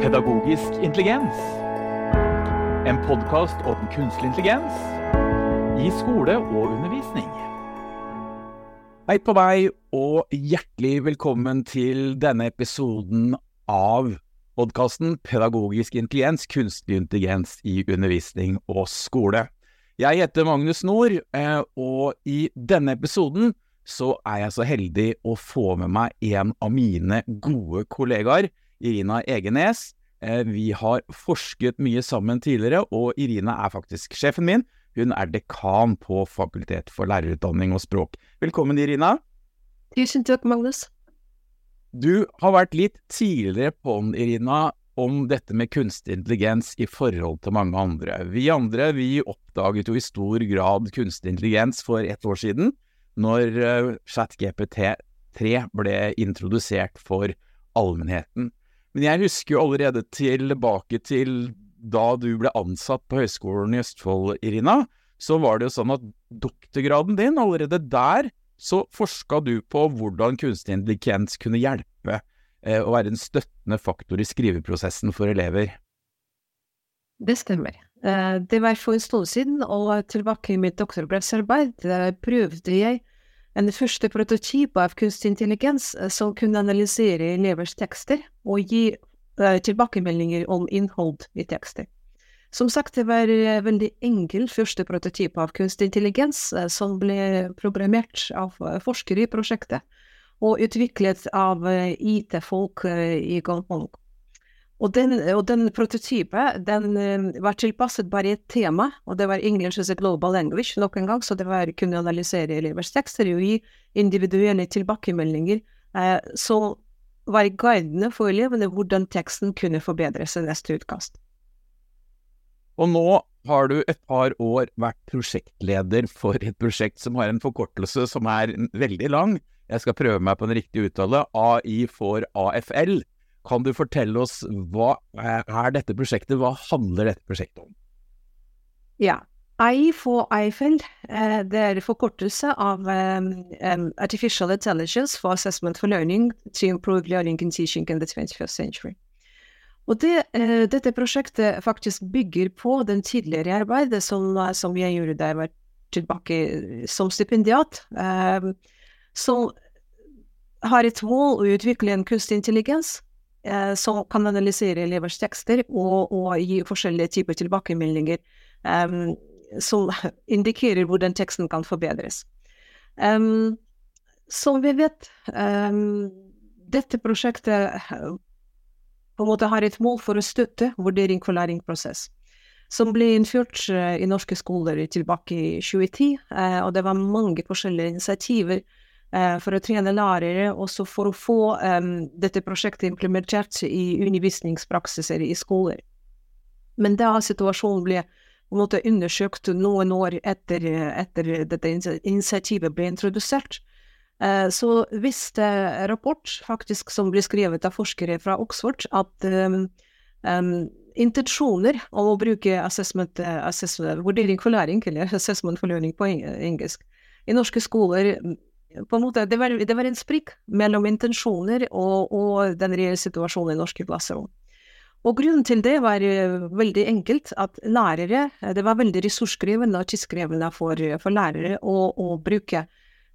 Pedagogisk intelligens. En podkast om kunstig intelligens i skole og undervisning. Hei på vei, og hjertelig velkommen til denne episoden av podkasten Pedagogisk intelligens, kunstig intelligens i undervisning og skole. Jeg heter Magnus Nord, eh, og i denne episoden så er jeg så heldig å få med meg en av mine gode kollegaer, Irina Egenes. Eh, vi har forsket mye sammen tidligere, og Irina er faktisk sjefen min. Hun er dekan på Fakultet for lærerutdanning og språk. Velkommen, Irina. Tusen takk, Magnus. Du har vært litt tidligere på'n, Irina, om dette med kunstig intelligens i forhold til mange andre. Vi andre vi oppdaget jo i stor grad kunstig intelligens for ett år siden, når uh, ChatGPT3 ble introdusert for allmennheten. Men jeg husker jo allerede tilbake til da du ble ansatt på Høgskolen i Østfold, Irina, så var det jo sånn at doktorgraden din, allerede der så forska du på hvordan kunstig intelligens kunne hjelpe eh, å være en støttende faktor i skriveprosessen for elever. Det stemmer. Eh, det var for en stund siden, og tilbake i mitt doktorgradsarbeid prøvde jeg en første prototyp av kunstig intelligens eh, som kunne analysere elevers tekster og gi uh, tilbakemeldinger om innhold i tekster. Som sagt, det var en veldig enkel første prototyp av kunstig intelligens som ble programmert av forskere i prosjektet og utviklet av IT-folk i Gangpong. Og den, og den prototypen den var tilpasset bare et tema, og det var English as global language nok en gang, så det var kunne analysere elevers tekster og gi individuelle tilbakemeldinger eh, som var guidene for elevene hvordan teksten kunne forbedres i neste utkast. Og nå har du et par år vært prosjektleder for et prosjekt som har en forkortelse som er veldig lang. Jeg skal prøve meg på en riktig uttale. AI for AFL. Kan du fortelle oss hva er dette prosjektet, hva handler dette prosjektet om? Ja, AI for IFL, eh, det er forkortelse av um, Artificial Intelligence for Assessment for Learning to Improve Learning and Teaching in the 21st Century. Og det, uh, dette prosjektet faktisk bygger på den tidligere arbeidet som, som jeg gjorde da jeg var tilbake som stipendiat, som har et mål å utvikle en kunstig intelligens eh, som kan analysere elevers tekster og, og gi forskjellige typer tilbakemeldinger um, som indikerer hvordan teksten kan forbedres. Um, som vi vet, um, dette prosjektet på en måte har et mål for å støtte vurdering for læringsprosess, som ble innført uh, i norske skoler tilbake i 2010, uh, og det var mange forskjellige initiativer Eh, for å trene lærere, også for å få um, dette prosjektet implementert i undervisningspraksiser i skoler. Men da situasjonen ble måte undersøkt noen år etter, etter dette initiativet ble introdusert, uh, så viste rapport, faktisk som ble skrevet av forskere fra Oxford, at um, um, intensjoner om å bruke assessment, assessment, vurdering for læring, eller assessment for learning på engelsk, i norske skoler på en måte, det var, det var en sprikk mellom intensjoner og, og den reelle situasjonen i norske klasserom. Og grunnen til det var uh, veldig enkelt, at lærere uh, Det var veldig ressurskrevende og tidskrevende for, for lærere å, å bruke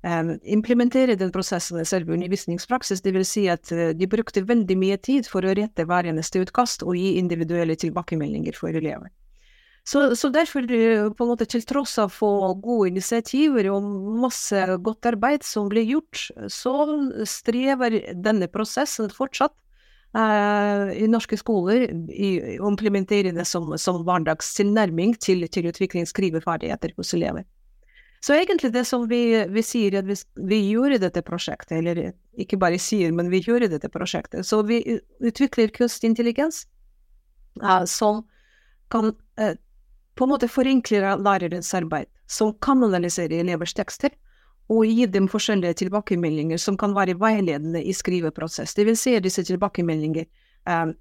um, Implementere den prosessen i selve undervisningspraksis, det vil si at de brukte veldig mye tid for å rette hver eneste utkast og gi individuelle tilbakemeldinger for elever. Så, så, derfor, eh, på en måte til tross av for gode initiativer og masse godt arbeid som blir gjort, så strever denne prosessen fortsatt eh, i norske skoler i å implementere det som, som hverdagstilnærming til, til utvikling skriveferdigheter hos elever. Så egentlig det som vi, vi sier, at vi, vi gjorde dette prosjektet, eller ikke bare sier, men vi gjorde dette prosjektet, så vi utvikler kunstig intelligens uh, som kan uh, på en måte forenkler lærerens arbeid, som kan analysere elevers tekster, og gi dem forskjellige tilbakemeldinger som kan være veiledende i skriveprosess. Det vil si disse tilbakemeldinger um,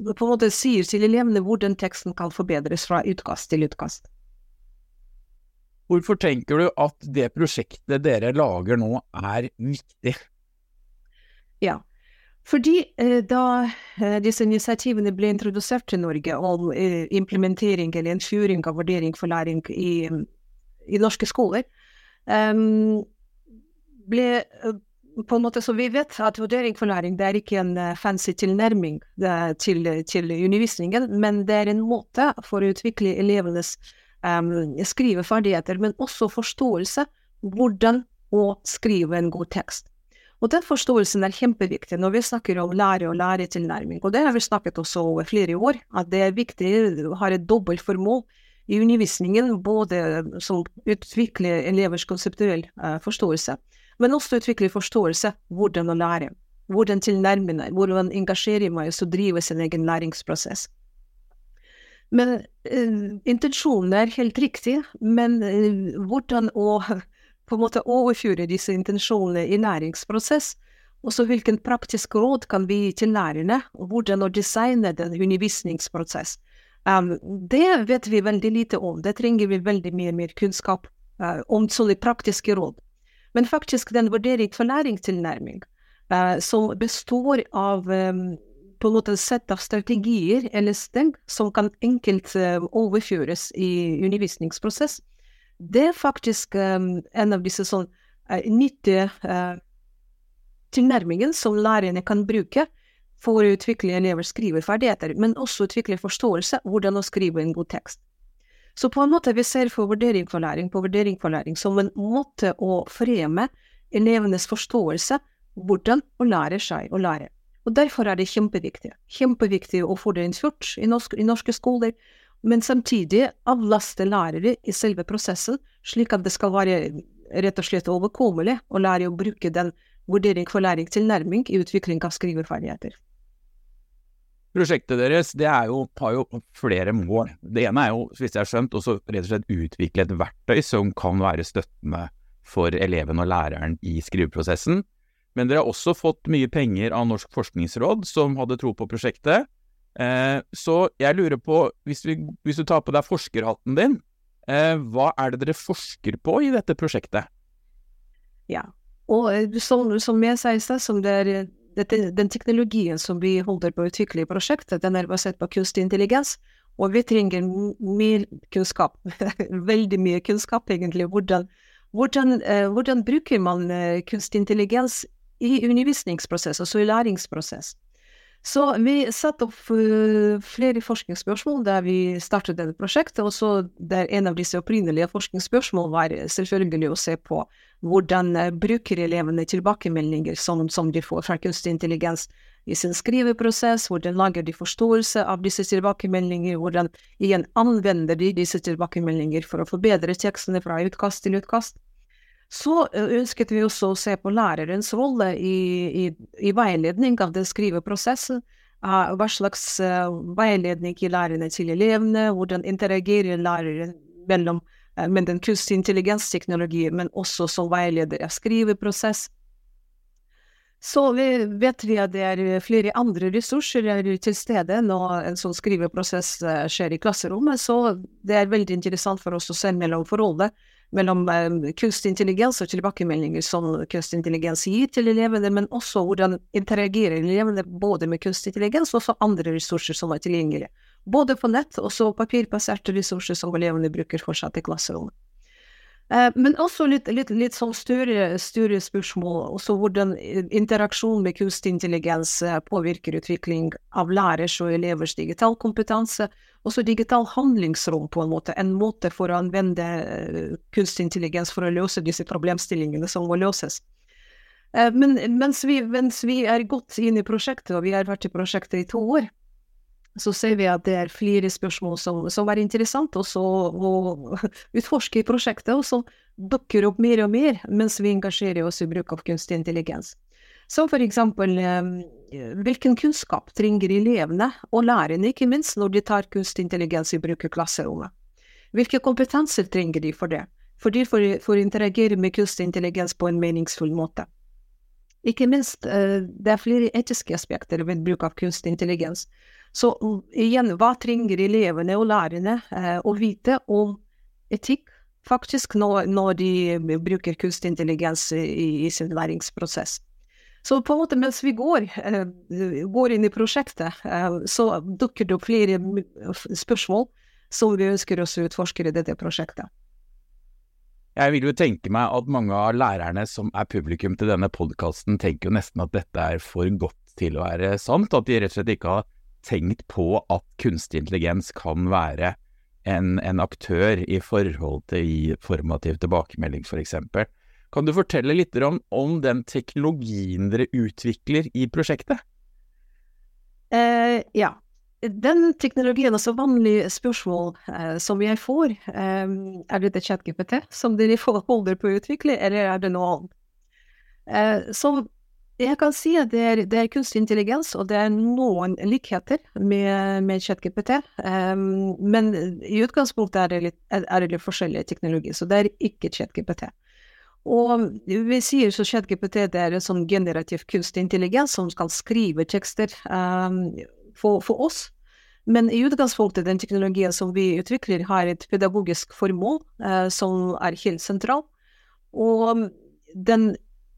på en måte sier til elevene hvordan teksten kan forbedres fra utkast til utkast. Hvorfor tenker du at det prosjektet dere lager nå er viktig? Ja, Fordi eh, da eh, disse initiativene ble introdusert til Norge om eh, implementering eller innføring av vurdering for læring i, i norske skoler, um, ble på en måte så vi vet at vurdering for læring det er ikke en fancy tilnærming til, til, undervisningen, men det er en måte for å utvikle elevenes um, skriveferdigheter, men også forståelse hvordan å skrive en god tekst. Og den forståelsen er kjempeviktig når vi snakker om lære og læretilnærming. Og det har vi snakket også over flere år, at det er viktig å ha et dobbelt formål i undervisningen, både som utvikler elevers konseptuell uh, forståelse, men også utvikle forståelse hvordan å lære. Hvordan tilnærme meg, hvordan engasjere meg og drive sin egen læringsprosess. Men eh, intensjonen er helt riktig, men eh, hvordan å på en måte overføre disse intensjonene i læringsprosess. Og så hvilken praktisk råd kan vi gi til lærerne, og hvordan å designe den undervisningsprosess. Um, det vet vi veldig lite om, det trenger vi veldig mye mer kunnskap uh, om sånne praktiske råd. Men faktisk den vurdering for læringstilnærming, uh, som består av um, på en måte et sett av strategier eller steg som kan enkelt uh, overføres i undervisningsprosess, det er faktisk um, en av disse sånn uh, nyttige uh, tilnærmingen som lærerne kan bruke for å utvikle elevers skriveferdigheter, men også utvikle forståelse hvordan å skrive en god tekst. Så på en måte vi ser på vurdering for læring på vurdering for læring som en måte å fremme elevenes forståelse hvordan å lære seg å lære. Og Derfor er det kjempeviktig kjempeviktig å få det innført i, norsk, i norske skoler, men samtidig avlaste lærere i selve prosessen, slik at det skal være rett og slett overkommelig å lære å bruke den vurdering for læring-tilnærming i utvikling av skriveferdigheter. Prosjektet deres jo, har jo flere mål. Det ene er jo, hvis jeg har skjønt, også rett og slett utvikle et verktøy som kan være støttende for eleven og læreren i skriveprosessen. Men dere har også fått mye penger av Norsk forskningsråd, som hadde tro på prosjektet, Eh, så jeg lurer på, hvis, vi, hvis, du tar på deg forskerhatten din, eh, hva er det dere forsker på i dette prosjektet? Ja, og eh, som, som jeg sa i stad, som det er den teknologien som vi holder på å utvikle i prosjektet, den er basert på kunstig intelligens. Og vi trenger mye kunnskap, veldig mye kunnskap egentlig. Hvordan, hvordan, eh, hvordan bruker man kunstig intelligens i undervisningsprosess, altså i læringsprosess? Så vi satte opp uh, flere forskningsspørsmål der vi startet dette prosjektet, og så der en av disse opprinnelige forskningsspørsmål var selvfølgelig å se på hvordan uh, bruker elevene tilbakemeldinger som, som, de får fra kunstig intelligens i sin skriveprosess, hvordan lager de forståelse av disse tilbakemeldinger, hvordan igjen anvender de disse tilbakemeldinger for å forbedre tekstene fra utkast til utkast. Så ønsket vi også å se på lærerens rolle i, i, i veiledning av den skriveprosessen. Hva slags veiledning gir lærerne til elevene, hvordan interagerer læreren mellom med den kunstige intelligensteknologien, men også som veileder av skriveprosess. Så vi vet vi at det er flere andre ressurser til stede når en sånn skriveprosess skjer i klasserommet, så det er veldig interessant for oss å se mellom forholdet mellom eh, kunstig intelligens og tilbakemeldinger som kunstig intelligens gir til elevene, men også hvordan interagerer elevene både med kunstig intelligens og også andre ressurser som er tilgjengelige. Både på nett og så papirbaserte ressurser som elevene bruker fortsatt i klasserommet. Eh, men også litt, litt, litt sånn større, større, spørsmål, også hvordan interaksjon med kunstig intelligens eh, påvirker utvikling av lærers og elevers digital kompetanse, også digital handlingsrom på en måte, en måte for å anvende eh, kunstig intelligens for å løse disse problemstillingene som må løses. Men mens vi, mens vi er godt inn i prosjektet, og vi har vært i prosjektet i to år, så ser vi at det er flere spørsmål som, som er interessant også å utforske i prosjektet, og som dukker opp mer og mer mens vi engasjerer oss i bruk av kunstig intelligens. Som for eksempel ehm, hvilken kunnskap trenger elevene, og lærerne ikke minst, når de tar kunstig intelligens i bruk i klasserommet? Hvilke kompetanser trenger de for det, for de får, får interagere med kunstig intelligens på en meningsfull måte? Ikke minst, eh, det er flere etiske aspekter ved bruk av kunstig intelligens. Så igjen, hva trenger elevene og lærerne eh, å vite om etikk, faktisk, når, de bruker kunstig intelligens i, i, sin læringsprosess? Så på en måte mens vi går, går inn i prosjektet, så dukker det opp flere spørsmål som vi ønsker oss å utforske i dette prosjektet. Jeg vil jo tenke meg at mange av lærerne som er publikum til denne podkasten, tenker jo nesten at dette er for godt til å være sant. At de rett og slett ikke har tenkt på at kunstig intelligens kan være en, en aktør i forhold til i formativ tilbakemelding, f.eks. Kan du fortelle litt om, om, den teknologien dere utvikler i prosjektet? Uh, ja den teknologien, altså vanlige spørsmål eh, som jeg får, eh, er det ChatGPT som dere holder på å utvikle, eller er det noe annet? Eh, så jeg kan si at det er, det er, kunstig intelligens, og det er noen likheter med, med ChatGPT, eh, men i utgangspunktet er det, litt, er det litt forskjellige teknologier, så det er ikke ChatGPT. Og vi sier så ChatGPT er en sånn generativ kunstig intelligens som skal skrive tekster um, for, for, oss. Men i utgangspunktet, den teknologien som vi utvikler, har et pedagogisk formål eh, som er helt sentral. Og den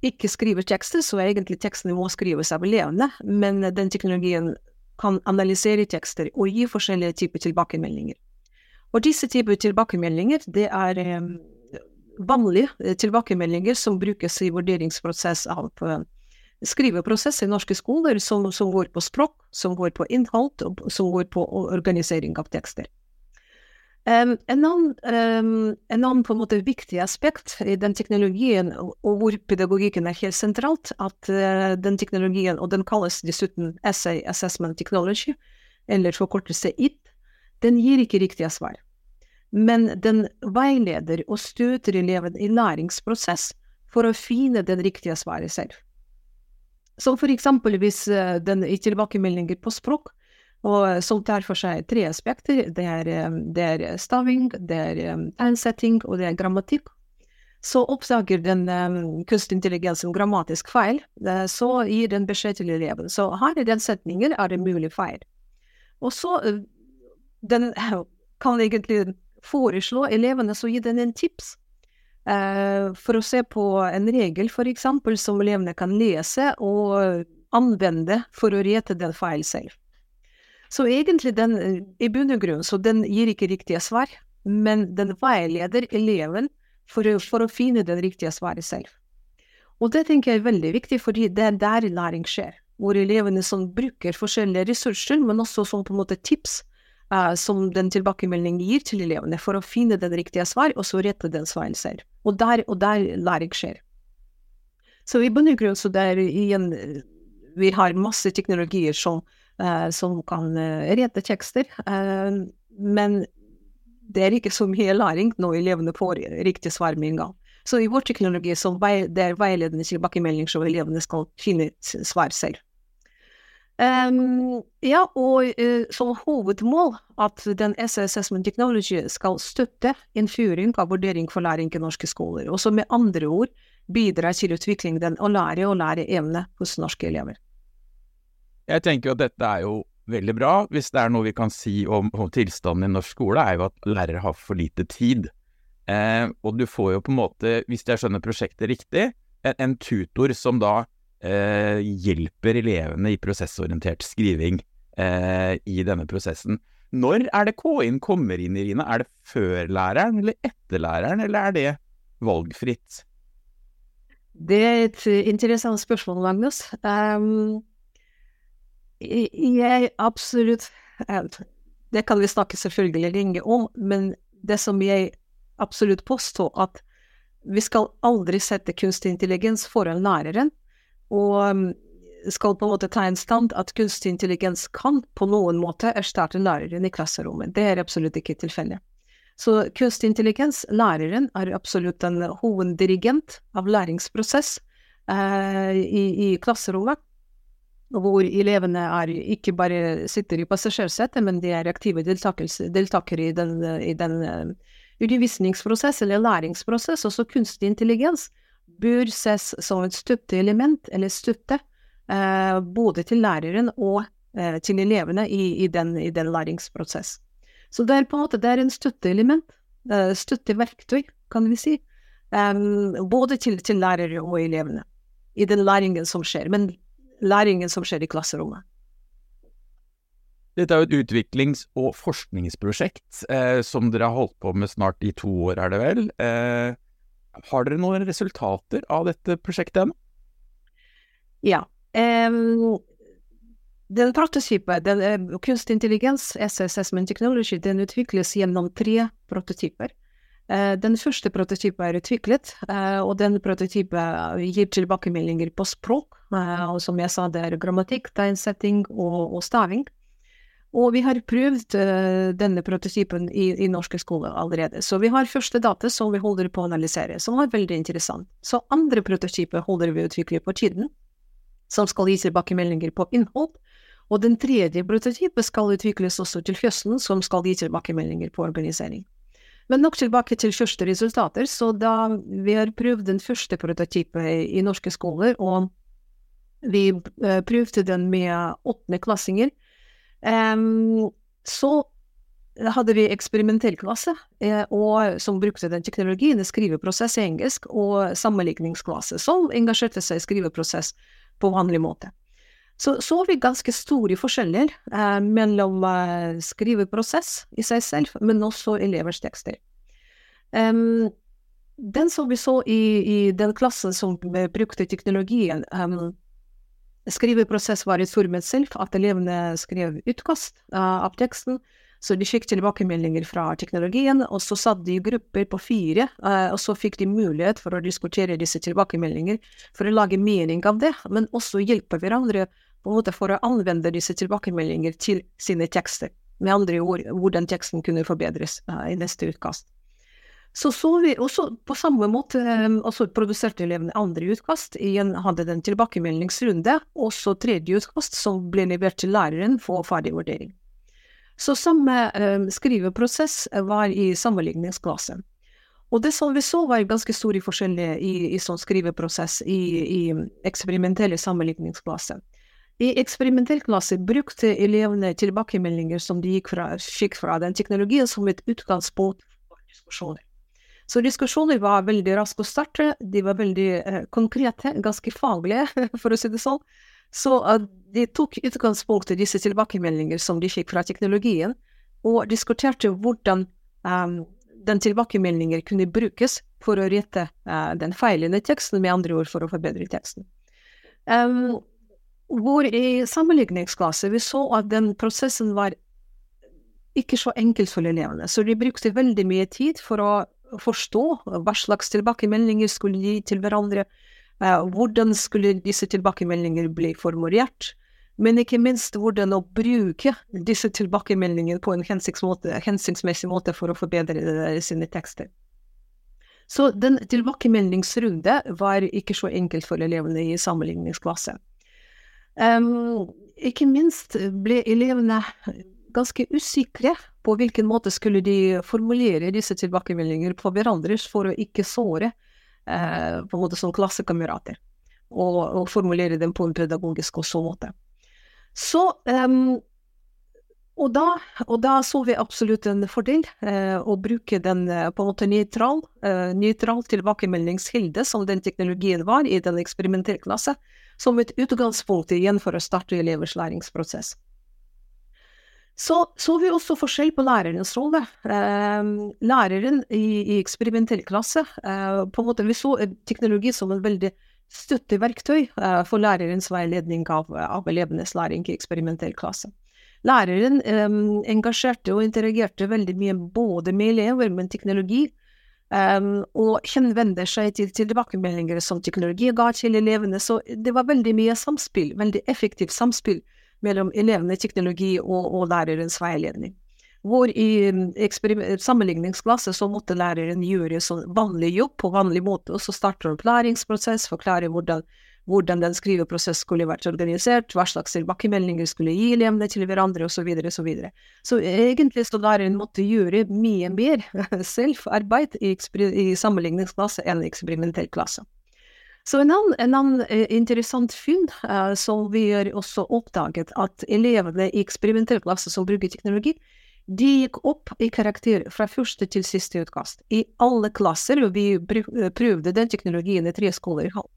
ikke skriver tekster, så egentlig tekstene må skrives av elevene, men den teknologien kan analysere tekster og gi forskjellige typer tilbakemeldinger. Og disse typer tilbakemeldinger, det er eh, vanlige tilbakemeldinger som brukes i vurderingsprosess av eh, skriveprosess i norske skoler som, som, går på språk, som går på innhold, og som går på organisering av tekster. Um, en, annen, um, en annen, på en måte viktig aspekt i den teknologien, og, hvor pedagogikken er helt sentralt, at uh, den teknologien, og den kalles dessuten Essay Assessment Technology, eller forkortelse IT, den gir ikke riktige svar. Men den veileder og støter eleven i læringsprosess for å finne den riktige svaret selv. Som for eksempel hvis eh, den i tilbakemeldinger på språk, og eh, som tar for seg tre aspekter. Det er, eh, det er staving, det er ansetting, og det er grammatikk. Så oppdager den kunstig intelligens en grammatisk feil, så gir den beskjed til eleven. Så her i den setningen er det mulig feil. Og så den kan egentlig foreslå elevene så gi den en tips for å se på en regel f.eks. som elevene kan lese og anvende for å rette den feil selv. Så egentlig den, i bunn og grunn, så den gir ikke riktige svar, men den veileder eleven for for å finne den riktige svaret selv. Og det tenker jeg er veldig viktig, fordi det er der læring skjer. Hvor elevene som bruker forskjellige ressurser, men også som på en måte tips uh, som den tilbakemeldingen gir til elevene, for å finne den riktige svar, og så rette den svaren selv. Og der, og der læring skjer. Så i bunn og grunn så der igjen Vi har masse teknologier som, uh, som kan uh, rette tekster, men det er ikke så mye læring når elevene får riktig svar med en gang. Så i vår teknologi så det er veiledende tilbakemelding så elevene skal finne svar selv. Um, ja, og uh, som hovedmål at den SE Assessment Technology skal støtte innføring av vurdering for læring i norske skoler, og som med andre ord bidrar til utvikling den å lære og lære evne hos norske elever. Jeg tenker at dette er jo veldig bra. Hvis det er noe vi kan si om, om tilstanden i norsk skole, er jo at lærere har for lite tid. Eh, og du får jo på en måte, hvis jeg skjønner prosjektet riktig, en, en tutor som da eh, hjelper elevene i prosessorientert skriving eh, i denne prosessen. Når er det K-in kommer inn, Irina? Er det før læreren eller etter læreren, eller er det valgfritt? Det er et interessant spørsmål, Magnus. Um, jeg absolutt Det kan vi snakke selvfølgelig lenge om, men det som jeg absolutt påstår, at vi skal aldri sette kunstig intelligens foran læreren. Og um, skal på en måte ta en stand at kunstig intelligens kan på noen måte erstatte læreren i klasserommet. Det er absolutt ikke tilfellet. Så kunstig intelligens, læreren, er absolutt en hoveddirigent av læringsprosess eh, i, i, klasserommet. Hvor elevene er, ikke bare sitter i passasjersetet, men de er aktive deltakere i den, i den uh, undervisningsprosess eller læringsprosess. Også kunstig intelligens bør ses som et støtteelement, eller støtte, eh, både til læreren og eh, til elevene i, i, den, i den læringsprosess. Så det er på en måte det er en støtteelement, eh, støtteverktøy, kan vi si, både til, til lærere og elevene i den læringen som skjer, men læringen som skjer i klasserommet. Dette er jo et utviklings- og forskningsprosjekt eh, som dere har holdt på med snart i to år, er det vel. Eh, har dere noen resultater av dette prosjektet ennå? Ja. Um, den prototypen, den, uh, kunstig intelligens, Assessment Technology, den utvikles gjennom tre prototyper. Uh, den første prototypen er utviklet, uh, og den prototypen gir tilbakemeldinger på språk. og som jeg sa, det er grammatikk, tegnsetting og, og staving. Og vi har prøvd uh, denne prototypen i, i, norske skoler allerede. Så vi har første data som vi holder på å analysere, som er veldig interessant. Så andre prototyper holder vi å utvikle på tiden, som skal gi tilbakemeldinger på innhold. Og den tredje prototypen skal utvikles også til høsten, som skal gi tilbakemeldinger på organisering. Men nok tilbake til første resultater. Så da vi har prøvd den første prototypen i, norske skoler, og vi uh, prøvde den med åttendeklassinger, Um, så hadde vi eksperimentellklasse, eh, og, som brukte den teknologien, skriveprosess i engelsk, og sammenligningsklasse, som engasjerte seg i skriveprosess på vanlig måte. Så så vi ganske store forskjeller eh, mellom eh, skriveprosess i seg selv, men også elevers tekster. Um, den som vi så i, i den klassen som brukte teknologien, um, Skriveprosess var utformet selv, at elevene skrev utkast uh, av teksten. Så de fikk tilbakemeldinger fra teknologien, og så satt de i grupper på fire, uh, og så fikk de mulighet for å diskutere disse tilbakemeldinger, for å lage mening av det, men også hjelpe hverandre på en måte for å anvende disse tilbakemeldinger til sine tekster. Med andre ord, hvordan teksten kunne forbedres uh, i neste utkast. Så så vi også på samme måte altså produserte elevene andre utkast. Igjen hadde den tilbakemeldingsrunde, og så tredje utkast som ble levert til læreren for ferdig vurdering. Så samme um, skriveprosess var i sammenligningsklasse. Og det som vi så var ganske store forskjeller i, i sånn skriveprosess i, i eksperimentelle sammenligningsklasse. I eksperimentell klasse brukte elevene tilbakemeldinger som de gikk fra, fikk fra den teknologien som et utgangspunkt for diskusjoner. Så diskusjoner var veldig raske å starte, de var veldig eh, konkrete, ganske faglige, for å si det sånn. Så uh, de tok utgangspunkt i disse tilbakemeldinger som de fikk fra teknologien, og diskuterte hvordan um, den tilbakemeldingen kunne brukes for å rette uh, den feilende teksten, med andre ord for å forbedre teksten. Um, hvor i sammenligningsklasse vi så at den prosessen var ikke så enkel for elevene, så de brukte veldig mye tid for å forstå hva slags tilbakemeldinger skulle gi til hverandre, eh, hvordan skulle disse tilbakemeldingene bli formulert, men ikke minst hvordan å bruke disse tilbakemeldingene på en hensiktsmessig måte for å forbedre sine tekster. Så den tilbakemeldingsrunde var ikke så enkelt for elevene i sammenligningsklasse. Um, ikke minst ble elevene ganske usikre på hvilken måte skulle de formulere disse tilbakemeldinger på hverandre for å ikke såre eh, på en måte som klassekamerater, og, og, formulere dem på en pedagogisk og så måte. Så um, og, da, og da, så vi absolutt en fordel eh, å bruke den eh, på en måte nøytral, eh, nøytral tilbakemeldingskilde som den teknologien var i den eksperimenterklassen, som et utgangspunkt igjen for å starte elevers læringsprosess. Så så vi også forskjell på lærerens rolle. Eh, læreren i, i eksperimentell klasse eh, på en måte Vi så teknologi som en veldig støtteverktøy eh, for lærerens veiledning av, av, elevenes læring i eksperimentell klasse. Læreren eh, engasjerte og interagerte veldig mye både med elever, med teknologi, Um, og henvender seg til, til, tilbakemeldinger som teknologi ga til elevene. Så det var veldig mye samspill, veldig effektivt samspill mellom elevene i teknologi og, og lærerens veiledning. Hvor i mm, sammenligningsklasse så måtte læreren gjøre sånn vanlig jobb på vanlig måte, og så starter opplæringsprosess, forklare hvordan, hvordan den skriveprosessen skulle vært organisert, hva slags tilbakemeldinger skulle gi elevene til hverandre, osv., osv. Så, videre, så egentlig så læreren måtte gjøre mye mer selvarbeid i, i sammenligningsklasse enn i eksperimentell klasse. Så en annen, en annen eh, interessant funn uh, som vi har også oppdaget, at elevene i eksperimentell klasse som bruker teknologi, de gikk opp i karakter fra første til siste utkast. I alle klasser, og vi prøvde den teknologien i tre skoler i halv.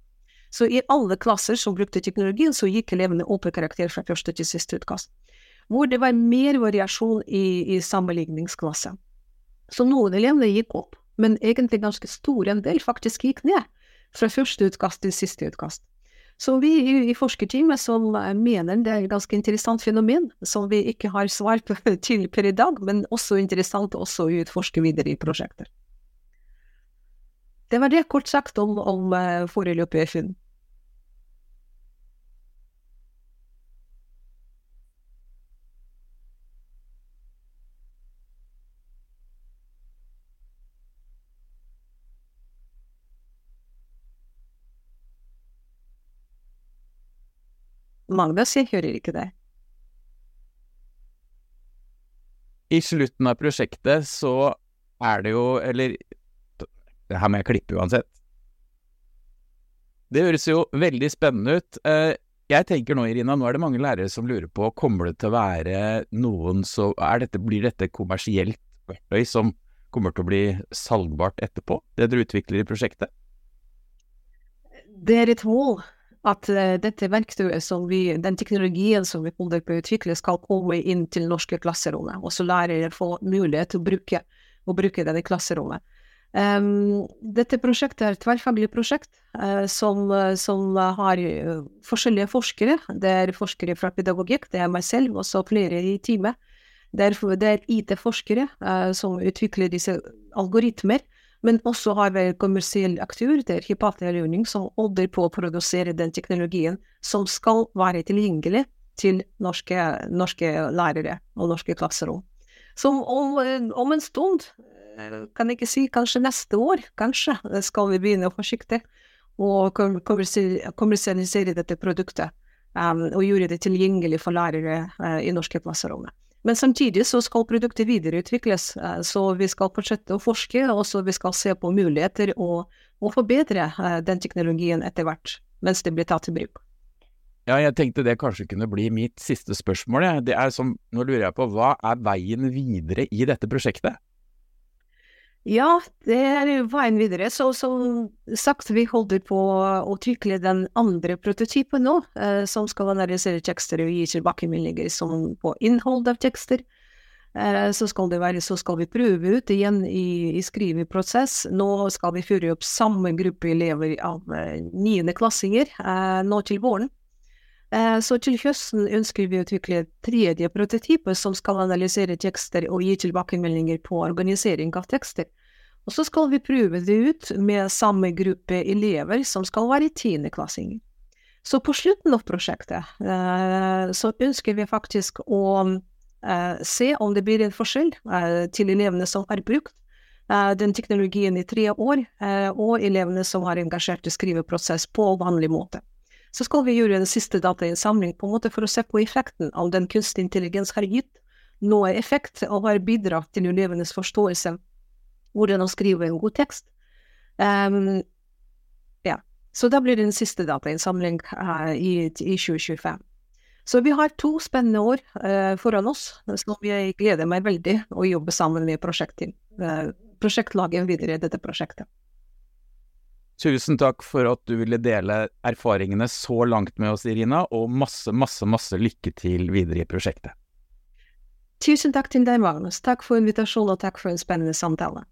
Så i alle klasser som brukte teknologien, så gikk elevene opp i karakter fra første til siste utkast. Hvor det var mer variasjon i, i sammenligningsklasse. Så noen elever gikk opp, men egentlig ganske stor en del faktisk gikk ned. Fra første utkast til siste utkast. Så vi i, forskerteamet som mener det er et ganske interessant fenomen, som vi ikke har svar på til per i dag, men også interessant også å utforske videre i prosjekter. Det var det kort sagt om, om uh, foreløpige funn. Magnus, jeg hører ikke det. I slutten av prosjektet så er det jo Eller det her må jeg klippe uansett. Det høres jo veldig spennende ut. Eh, jeg tenker nå, Irina, nå er det mange lærere som lurer på kommer det til å være noen så dette, Blir dette kommersielt verktøy som kommer til å bli salgbart etterpå, det dere utvikler i prosjektet? Det er et mål at uh, dette verktøyet som vi, den teknologien som vi holder på å utvikle, skal komme inn til norske klasserommet. Og så lærere får mulighet til å bruke, å bruke det i klasserommet. Um, dette prosjektet er et tverrfaglig prosjekt uh, som, uh, som har forskjellige forskere. Det er forskere fra pedagogikk, det er meg selv, og så flere i teamet. Det er, er IT-forskere som utvikler disse algoritmer men også har vi en kommersiell aktør, det er Hypatia som holder på å produsere den teknologien som skal være tilgjengelig til norske, norske lærere og norske klasserom. Så om, om, en stund, eh, kan jeg ikke si kanskje neste år, kanskje, skal vi begynne forsiktig og kommersialisere dette produktet um, og gjøre det tilgjengelig for lærere uh, i norske klasserommet. Men samtidig så skal produktet videreutvikles, eh, så vi skal fortsette å forske, og så vi skal se på muligheter og, og forbedre eh, den teknologien etter hvert, mens det blir tatt i bruk. Ja, jeg tenkte det kanskje kunne bli mitt siste spørsmål. Det er som, nå lurer jeg på, hva er veien videre i dette prosjektet? Ja, det er veien videre. Så som sagt, vi holder på å utvikle den andre prototypen nå, eh, som skal analysere tekster og gi tilbakemeldinger på innhold av tekster. Eh, så skal være, så skal vi prøve ut igjen i, i skriveprosess. Nå skal vi føre opp samme gruppe elever av eh, niendeklassinger eh, nå til våren. Eh, så til høsten ønsker vi å utvikle tredje prototype som skal analysere tekster og gi tilbakemeldinger på organisering av tekster. Og så skal vi prøve det ut med samme gruppe elever som skal være tiendeklassinger. Så på slutten av prosjektet eh, så ønsker vi faktisk å eh, se om det blir en forskjell til elevene som har brukt den teknologien i tre år, og elevene som har engasjert i skriveprosess på vanlig måte så skal vi gjøre en siste datainnsamling for å se på effekten av den kunstig intelligens har gitt noe effekt og har bidratt til elevenes forståelse hvordan å skrive en god tekst. Um, ja. Så da blir det en siste datainnsamling uh, i, i 2025. Så vi har to spennende år uh, foran oss, så jeg gleder meg veldig å jobbe sammen med uh, prosjektlaget videre i dette prosjektet. Tusen takk for at du ville dele erfaringene så langt med oss, Irina, og masse, masse, masse lykke til videre i prosjektet. Tusen takk til deg, Magnus. Takk for invitasjonen, og takk for en spennende samtale.